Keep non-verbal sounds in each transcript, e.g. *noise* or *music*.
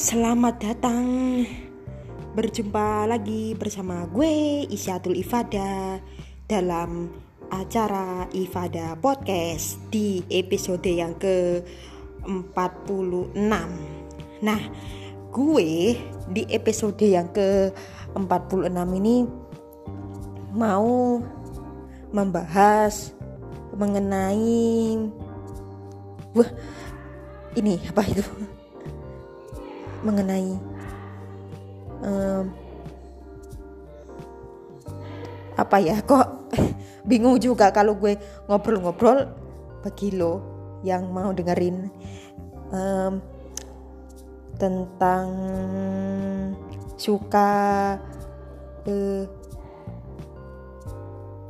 Selamat datang. Berjumpa lagi bersama gue Isyatul Ifada Dalam acara Ifada Podcast Di episode yang ke 46 Nah gue di episode yang ke 46 ini Mau membahas mengenai Wah ini apa itu mengenai um, apa ya kok *laughs* bingung juga kalau gue ngobrol-ngobrol bagi lo yang mau dengerin um, tentang suka uh,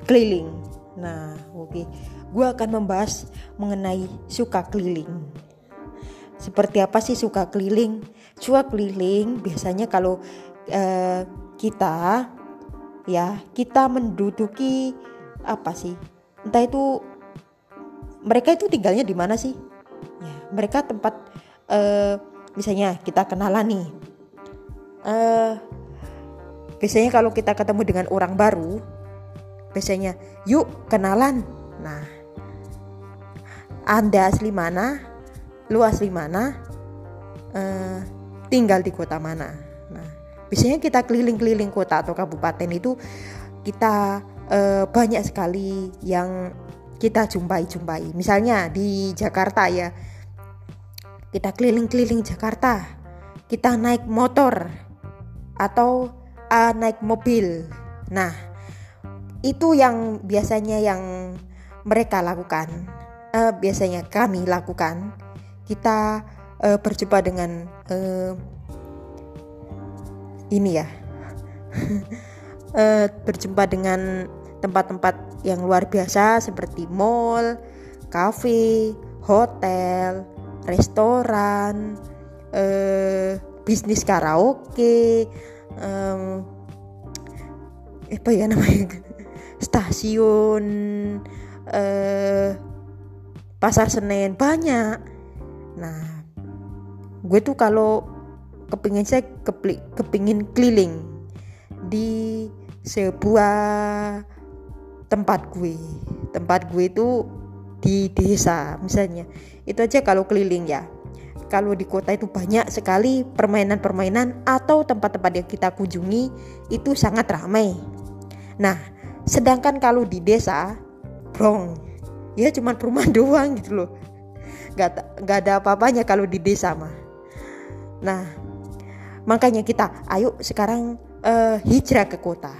keliling. Nah, oke, okay. gue akan membahas mengenai suka keliling. Seperti apa sih suka keliling? Suka keliling biasanya kalau uh, kita ya kita menduduki apa sih? Entah itu mereka itu tinggalnya di mana sih? Ya, mereka tempat uh, misalnya kita kenalan nih. Uh, biasanya kalau kita ketemu dengan orang baru, biasanya yuk kenalan. Nah, anda asli mana? Lu asli mana? Uh, tinggal di kota mana? Nah, biasanya kita keliling-keliling kota atau kabupaten itu kita uh, banyak sekali yang kita jumpai-jumpai. Misalnya di Jakarta ya, kita keliling-keliling Jakarta, kita naik motor atau uh, naik mobil. Nah, itu yang biasanya yang mereka lakukan. Uh, biasanya kami lakukan. Kita uh, berjumpa dengan uh, ini ya, uh, *laughs* berjumpa dengan tempat-tempat yang luar biasa seperti mall, cafe, hotel, restoran, uh, bisnis karaoke, um, apa ya namanya, *laughs* stasiun, uh, pasar Senen banyak. Nah, gue tuh kalau kepingin saya kepli, kepingin keliling di sebuah tempat gue. Tempat gue itu di desa misalnya. Itu aja kalau keliling ya. Kalau di kota itu banyak sekali permainan-permainan atau tempat-tempat yang kita kunjungi itu sangat ramai. Nah sedangkan kalau di desa brong. Ya cuma perumahan *laughs* doang gitu loh. Nggak nggak ada apa-apanya kalau di desa mah nah makanya kita ayo sekarang uh, hijrah ke kota.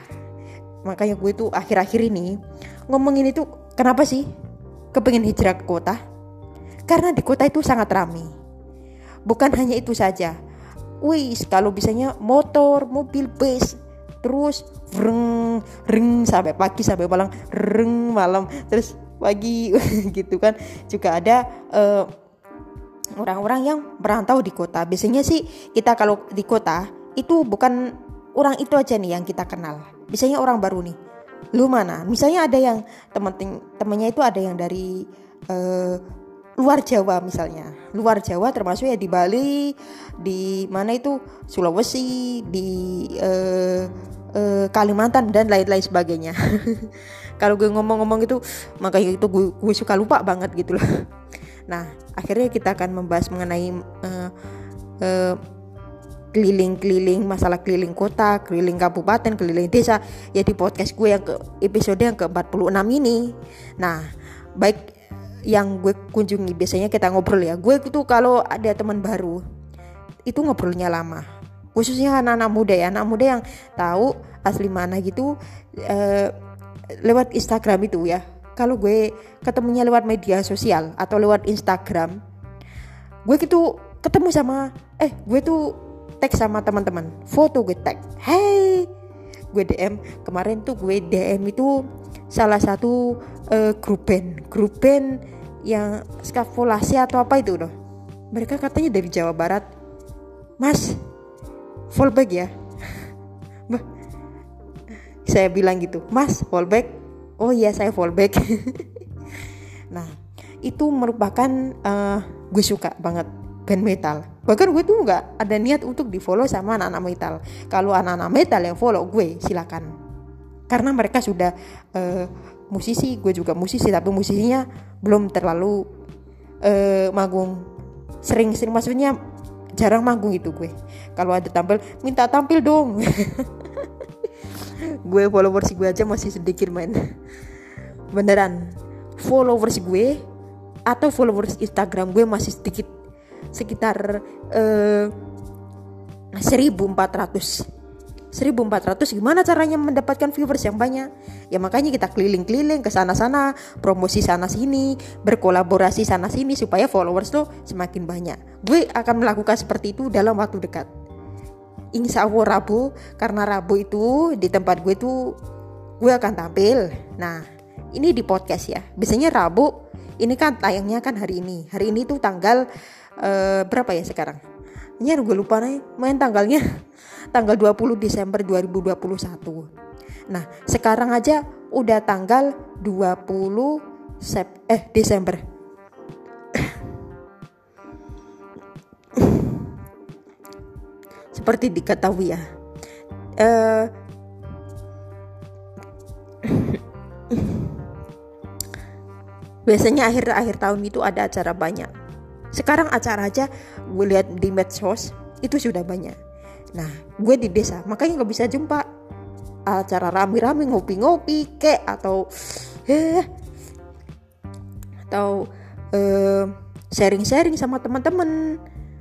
Makanya gue tuh akhir-akhir ini ngomongin itu kenapa sih kepengen hijrah ke kota? Karena di kota itu sangat ramai bukan hanya itu saja. Wis kalau bisanya motor mobil bus terus reng reng sampai pagi sampai malam reng malam terus pagi *laughs* gitu kan. Juga ada uh, orang-orang yang merantau di kota. Biasanya sih kita kalau di kota itu bukan orang itu aja nih yang kita kenal. Biasanya orang baru nih. Lu mana? Misalnya ada yang temen temennya itu ada yang dari uh, luar Jawa misalnya. Luar Jawa termasuk ya di Bali, di mana itu Sulawesi, di uh, uh, Kalimantan dan lain-lain sebagainya. *laughs* kalau gue ngomong-ngomong itu makanya itu gue, gue suka lupa banget gitu loh. Nah, akhirnya kita akan membahas mengenai uh, uh, keliling-keliling masalah keliling kota, keliling kabupaten, keliling desa ya di podcast gue yang ke episode yang ke-46 ini. Nah, baik yang gue kunjungi biasanya kita ngobrol ya. Gue itu kalau ada teman baru itu ngobrolnya lama. Khususnya anak-anak muda ya, anak muda yang tahu asli mana gitu uh, lewat Instagram itu ya kalau gue ketemunya lewat media sosial atau lewat Instagram gue gitu ketemu sama eh gue tuh tag sama teman-teman foto gue tag. Hey gue DM kemarin tuh gue DM itu salah satu uh, grup band grup band yang skafulasi atau apa itu loh. Mereka katanya dari Jawa Barat. Mas fallback ya. *laughs* Saya bilang gitu mas fallback oh iya saya fallback. *laughs* Nah itu merupakan uh, gue suka banget band metal. Bahkan gue tuh nggak ada niat untuk di follow sama anak-anak metal. Kalau anak-anak metal yang follow gue silakan. Karena mereka sudah uh, musisi gue juga musisi tapi musisinya belum terlalu uh, magung. Sering-sering maksudnya jarang manggung itu gue. Kalau ada tampil minta tampil dong *laughs* gue followers gue aja masih sedikit main beneran. Followers gue atau followers Instagram gue masih sedikit. Sekitar uh, 1400 1400 gimana caranya mendapatkan viewers yang banyak? Ya makanya kita keliling-keliling ke sana-sana promosi sana sini berkolaborasi sana sini supaya followers lo semakin banyak. Gue akan melakukan seperti itu dalam waktu dekat insya Allah Rabu karena Rabu itu di tempat gue tuh gue akan tampil. Nah ini di podcast ya. Biasanya Rabu ini kan tayangnya kan hari ini. Hari ini tuh tanggal uh, berapa ya sekarang? Ini gue lupa nih main tanggalnya. *laughs* Tanggal 20 Desember 2021 nah sekarang aja udah tanggal 20 Sep eh Desember seperti diketahui ya. Uh, biasanya akhir-akhir tahun itu ada acara banyak. Sekarang acara aja gue lihat di medsos itu sudah banyak. Nah gue di desa makanya nggak bisa jumpa. Acara rame-rame ngopi-ngopi kek atau eh atau eh, sharing-sharing sama teman-teman.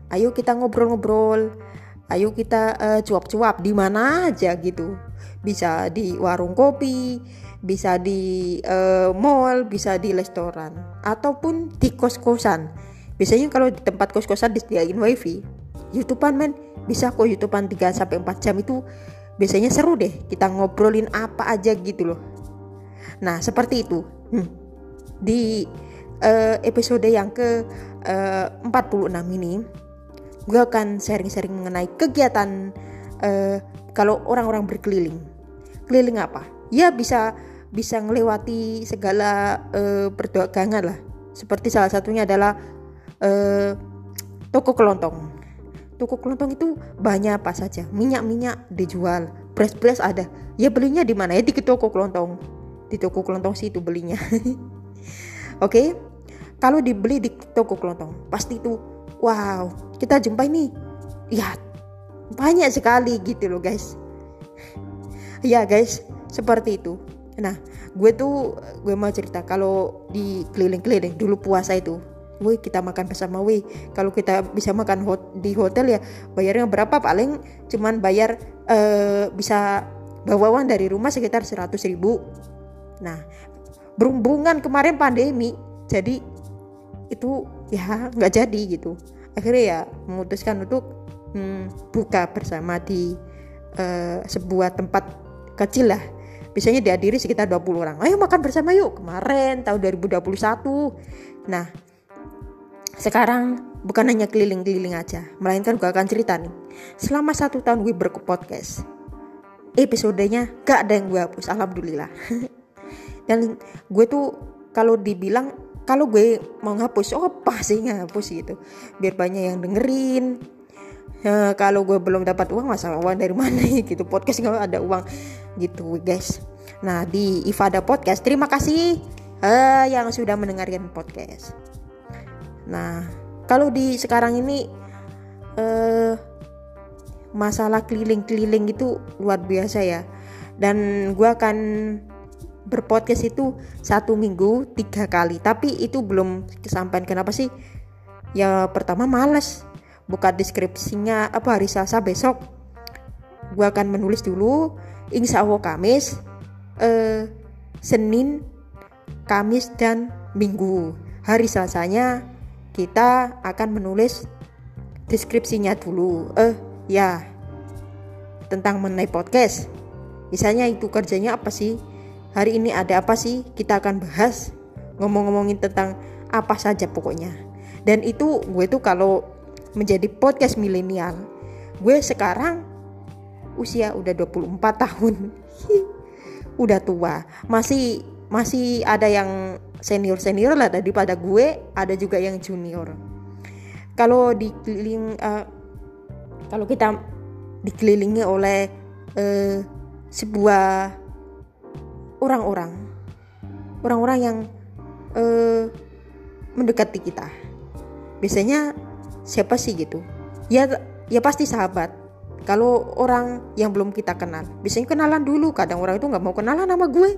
Ayo kita ngobrol-ngobrol ayo kita uh, cuap-cuap di mana aja gitu. Bisa di warung kopi bisa di uh, mall bisa di restoran ataupun di kos-kosan. Biasanya kalau di tempat kos-kosan disediain wifi. Youtubean men. Bisa kok youtubean 3 sampai 4 jam itu. Biasanya seru deh kita ngobrolin apa aja gitu loh. Nah seperti itu. Hmm. di uh, episode yang ke uh, 46 ini gue akan sharing-sharing mengenai kegiatan uh, kalau orang-orang berkeliling. Keliling apa? Ya bisa bisa melewati segala uh, perdagangan lah. Seperti salah satunya adalah uh, toko kelontong. Toko kelontong itu banyak apa saja. Minyak-minyak dijual beras-beras ada. Ya belinya di mana? Ya di toko kelontong. Di toko kelontong sih itu belinya. *laughs* Oke? Okay? kalau dibeli di toko kelontong pasti itu wow kita jumpa ini. Ya banyak sekali gitu loh guys. Ya guys seperti itu. Nah gue tuh gue mau cerita kalau di keliling-keliling dulu puasa itu Wih kita makan bersama wih kalau kita bisa makan hot, di hotel ya bayarnya berapa? Paling cuman bayar uh, bisa uang dari rumah sekitar 100 ribu. Nah berhubungan kemarin pandemi jadi itu ya nggak jadi gitu. Akhirnya ya memutuskan untuk hmm, buka bersama di uh, sebuah tempat kecil lah. Biasanya dihadiri sekitar 20 orang. Ayo makan bersama yuk. Kemarin tahun 2021 nah sekarang bukan hanya keliling-keliling aja melainkan gue akan cerita nih. Selama satu tahun gue berpodcast episodenya gak ada yang gue hapus alhamdulillah. *laughs* Dan gue tuh kalau dibilang kalau gue mau ngapus oh pasti ngapus gitu. Biar banyak yang dengerin. Ya, kalau gue belum dapat uang masalah uang dari mana *laughs* gitu? Podcast nggak ada uang gitu guys. Nah di Ifada Podcast terima kasih uh, yang sudah mendengarkan podcast. Nah kalau di sekarang ini uh, masalah keliling-keliling itu luar biasa ya. Dan gue akan berpodcast itu satu minggu tiga kali. Tapi itu belum kesampaian. Kenapa sih? Ya pertama males. Buka deskripsinya apa hari Selasa besok. Gue akan menulis dulu. Insya Allah Kamis eh, Senin Kamis dan Minggu. Hari Selasanya kita akan menulis deskripsinya dulu. Eh ya tentang mengenai podcast. Misalnya itu kerjanya apa sih Hari ini ada apa sih? Kita akan bahas ngomong-ngomongin tentang apa saja pokoknya. Dan itu gue tuh kalau menjadi podcast milenial, gue sekarang usia udah 24 tahun. *laughs* udah tua. Masih masih ada yang senior-senior lah daripada gue, ada juga yang junior. kalau dikeliling uh, kalau kita dikelilingi oleh uh, sebuah orang-orang. Orang-orang yang uh, mendekati kita. Biasanya siapa sih gitu? Ya ya pasti sahabat. Kalau orang yang belum kita kenal. Biasanya kenalan dulu. Kadang orang itu nggak mau kenalan sama gue.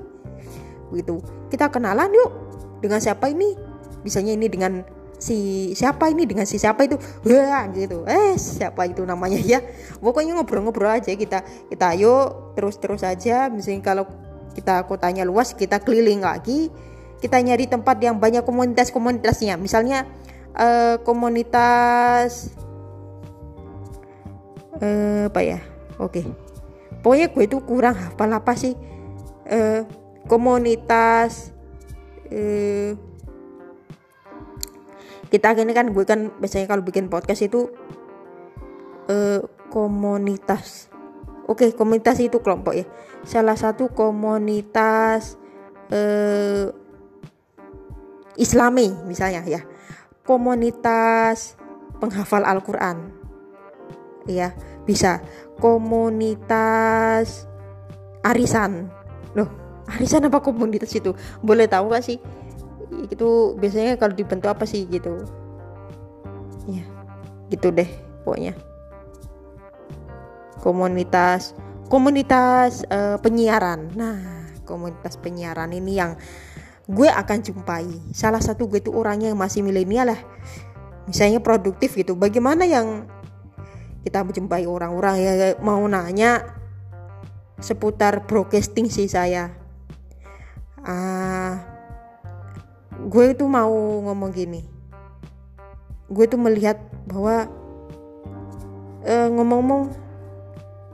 Gitu kita kenalan yuk. Dengan siapa ini? Bisanya ini dengan si siapa ini? Dengan si siapa itu? Wah gitu. Eh siapa itu namanya ya? Pokoknya ngobrol-ngobrol aja kita. Kita ayo terus-terus aja. Misalnya kalau kita kotanya luas kita keliling lagi. Kita nyari tempat yang banyak komunitas-komunitasnya. Misalnya uh, komunitas uh, apa ya? Oke. Okay. pokoknya gue itu kurang hafal apa sih? Uh, komunitas uh, kita ini kan gue kan biasanya kalau bikin podcast itu uh, komunitas oke komunitas itu kelompok ya. Salah satu komunitas uh, islami misalnya ya. Komunitas penghafal Al-Quran. Ya bisa. Komunitas arisan. Loh arisan apa komunitas itu? Boleh tahu gak sih? Itu biasanya kalau dibentuk apa sih gitu? Ya gitu deh pokoknya komunitas komunitas uh, penyiaran. Nah komunitas penyiaran ini yang gue akan jumpai. Salah satu gue itu orangnya yang masih milenial lah. Misalnya produktif gitu. Bagaimana yang kita menjumpai orang-orang yang mau nanya seputar broadcasting sih saya. Uh, gue itu mau ngomong gini. Gue tuh melihat bahwa uh, ngomong-ngomong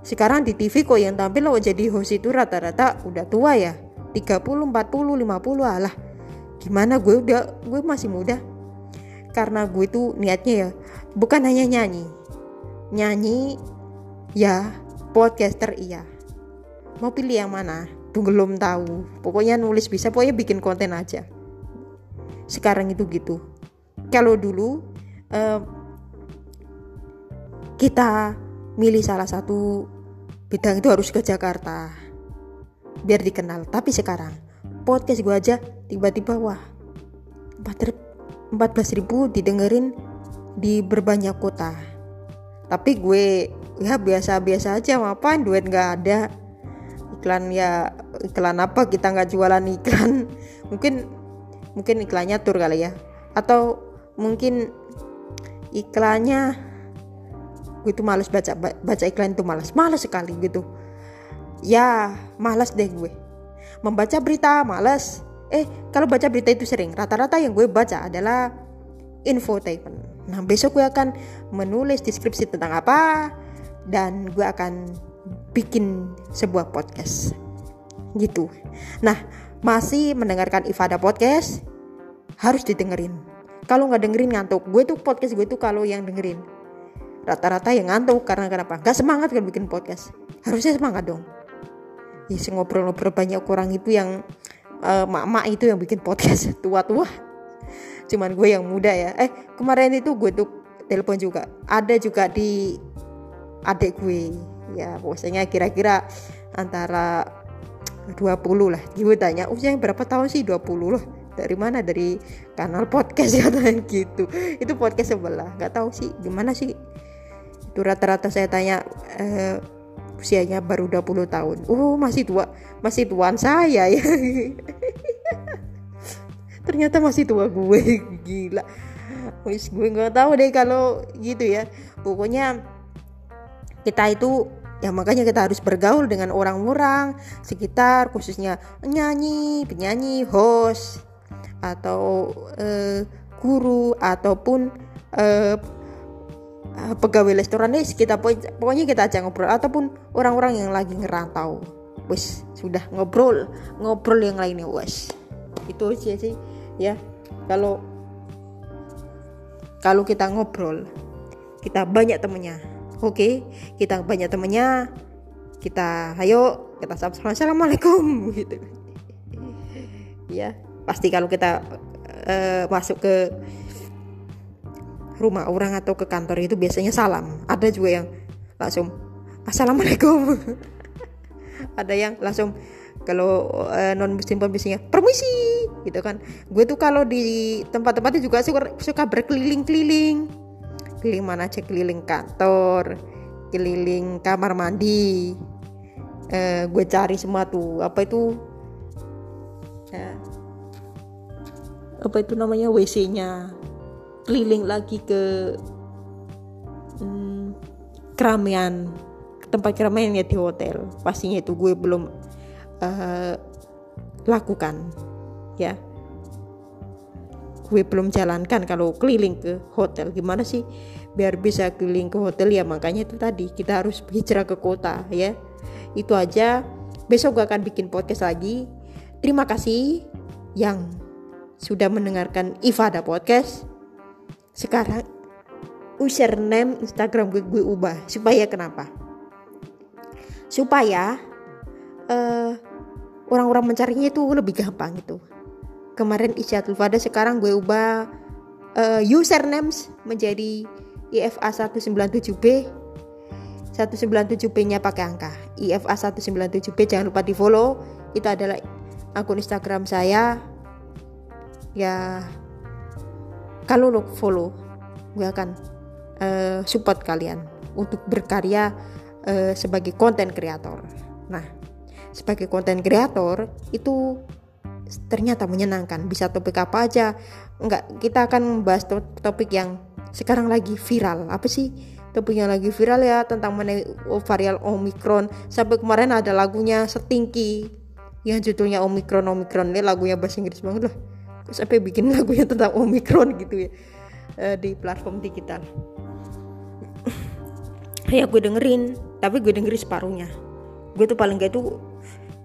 sekarang di TV kok yang tampil lo jadi host itu rata-rata udah tua ya. 30 40 50 alah. Gimana gue udah gue masih muda. Karena gue itu niatnya ya bukan hanya nyanyi. Nyanyi ya podcaster iya. Mau pilih yang mana? Tuh belum tahu. Pokoknya nulis bisa pokoknya bikin konten aja. Sekarang itu gitu. Kalau dulu uh, kita milih salah satu bidang itu harus ke Jakarta. Biar dikenal. Tapi sekarang podcast gue aja tiba-tiba wah 14 ribu didengerin di berbanyak kota. Tapi gue ya biasa-biasa aja ngapain duit nggak ada. Iklan ya iklan apa? Kita nggak jualan iklan. *laughs* Mungkin mungkin iklannya tur kali ya. Atau mungkin iklannya gue itu males baca baca iklan itu males males sekali gitu. Ya males deh gue. Membaca berita males. Eh kalau baca berita itu sering rata-rata yang gue baca adalah infotainment. Nah besok gue akan menulis deskripsi tentang apa dan gue akan bikin sebuah podcast. Gitu. Nah masih mendengarkan Ifada Podcast harus didengerin. Kalau nggak dengerin ngantuk. Gue tuh podcast gue tuh kalau yang dengerin rata-rata yang ngantuk karena kenapa? Gak semangat kan bikin podcast. Harusnya semangat dong. Ya ngobrol-ngobrol banyak orang itu yang uh, mak-mak itu yang bikin podcast. *laughs* Tua-tua. Cuman gue yang muda ya. Eh kemarin itu gue tuh telepon juga. Ada juga di adik gue. Ya pokoknya kira-kira antara 20 lah. Gue tanya usia yang berapa tahun sih 20 loh? Dari mana? Dari kanal podcast? *laughs* Katanya gitu. Itu podcast sebelah. Nggak tahu sih gimana sih itu rata-rata saya tanya eh, usianya baru 20 tahun. Oh masih tua masih tuan saya ya. *laughs* Ternyata masih tua gue gila. Wis gue nggak tahu deh kalau gitu ya. Pokoknya kita itu ya makanya kita harus bergaul dengan orang-orang sekitar khususnya penyanyi penyanyi host atau uh, guru ataupun uh, pegawai restoran deh kita pokoknya kita aja ngobrol. Ataupun orang-orang yang lagi ngerantau. Wes sudah ngobrol. Ngobrol yang lainnya wes. Itu aja sih ya. Kalau kalau kita ngobrol kita banyak temennya. Oke okay? kita banyak temennya. Kita ayo kita assalamualaikum *laughs* gitu. Ya pasti kalau kita uh, masuk ke rumah orang atau ke kantor itu biasanya salam. Ada juga yang langsung assalamualaikum. *laughs* Ada yang langsung kalau uh, non muslim pun biasanya permisi. Gitu kan. Gue tuh kalau di tempat-tempatnya juga suka, suka berkeliling-keliling. Keliling mana aja? Keliling kantor keliling kamar mandi. Uh, gue cari semua tuh. Apa itu? Uh, apa itu namanya? WC-nya keliling lagi ke hmm, keramaian tempat keramaian ya di hotel. Pastinya itu gue belum uh, lakukan ya. Gue belum jalankan kalau keliling ke hotel. Gimana sih biar bisa keliling ke hotel? Ya makanya itu tadi kita harus hijrah ke kota ya. Itu aja. Besok gue akan bikin podcast lagi. Terima kasih yang sudah mendengarkan Ifada Podcast sekarang username Instagram gue gue ubah. Supaya kenapa? Supaya uh, orang-orang mencarinya itu lebih gampang gitu. Kemarin Isyatul Fada sekarang gue ubah uh, usernames menjadi IFA 197B 197B nya pakai angka. IFA 197B jangan lupa di follow itu adalah akun Instagram saya. Ya kalau lo follow. Gue akan uh, support kalian untuk berkarya uh, sebagai konten kreator nah sebagai konten kreator itu ternyata menyenangkan. Bisa topik apa aja. Enggak kita akan membahas topik yang sekarang lagi viral. Apa sih topik yang lagi viral ya? Tentang varian omikron sampai kemarin ada lagunya setingki yang judulnya omikron omikron ini lagunya bahasa Inggris banget lah sampai bikin *laughs* lagunya tentang omikron gitu ya uh, di platform digital. *clears throat* Ya gue dengerin tapi gue dengerin separuhnya. Gue tuh paling gak itu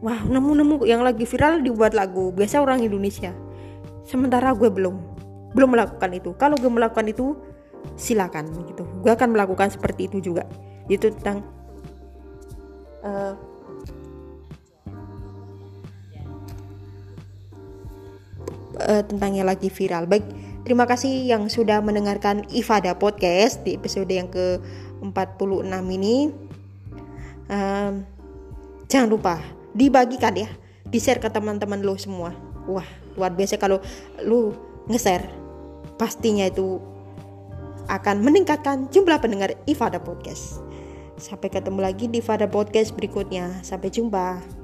wah nemu nemu yang lagi viral dibuat lagu. Biasa orang Indonesia. Sementara gue belum. Belum melakukan itu. Kalau gue melakukan itu silakan gitu. Gue akan melakukan seperti itu juga. Itu tentang uh, uh, tentang yang lagi viral. Baik, terima kasih yang sudah mendengarkan Ifada Podcast di episode yang ke-46 ini. Um, jangan lupa dibagikan ya, di-share ke teman-teman lo semua. Wah, luar biasa kalau lu nge-share. Pastinya itu akan meningkatkan jumlah pendengar Ifada Podcast. Sampai ketemu lagi di Ifada Podcast berikutnya. Sampai jumpa.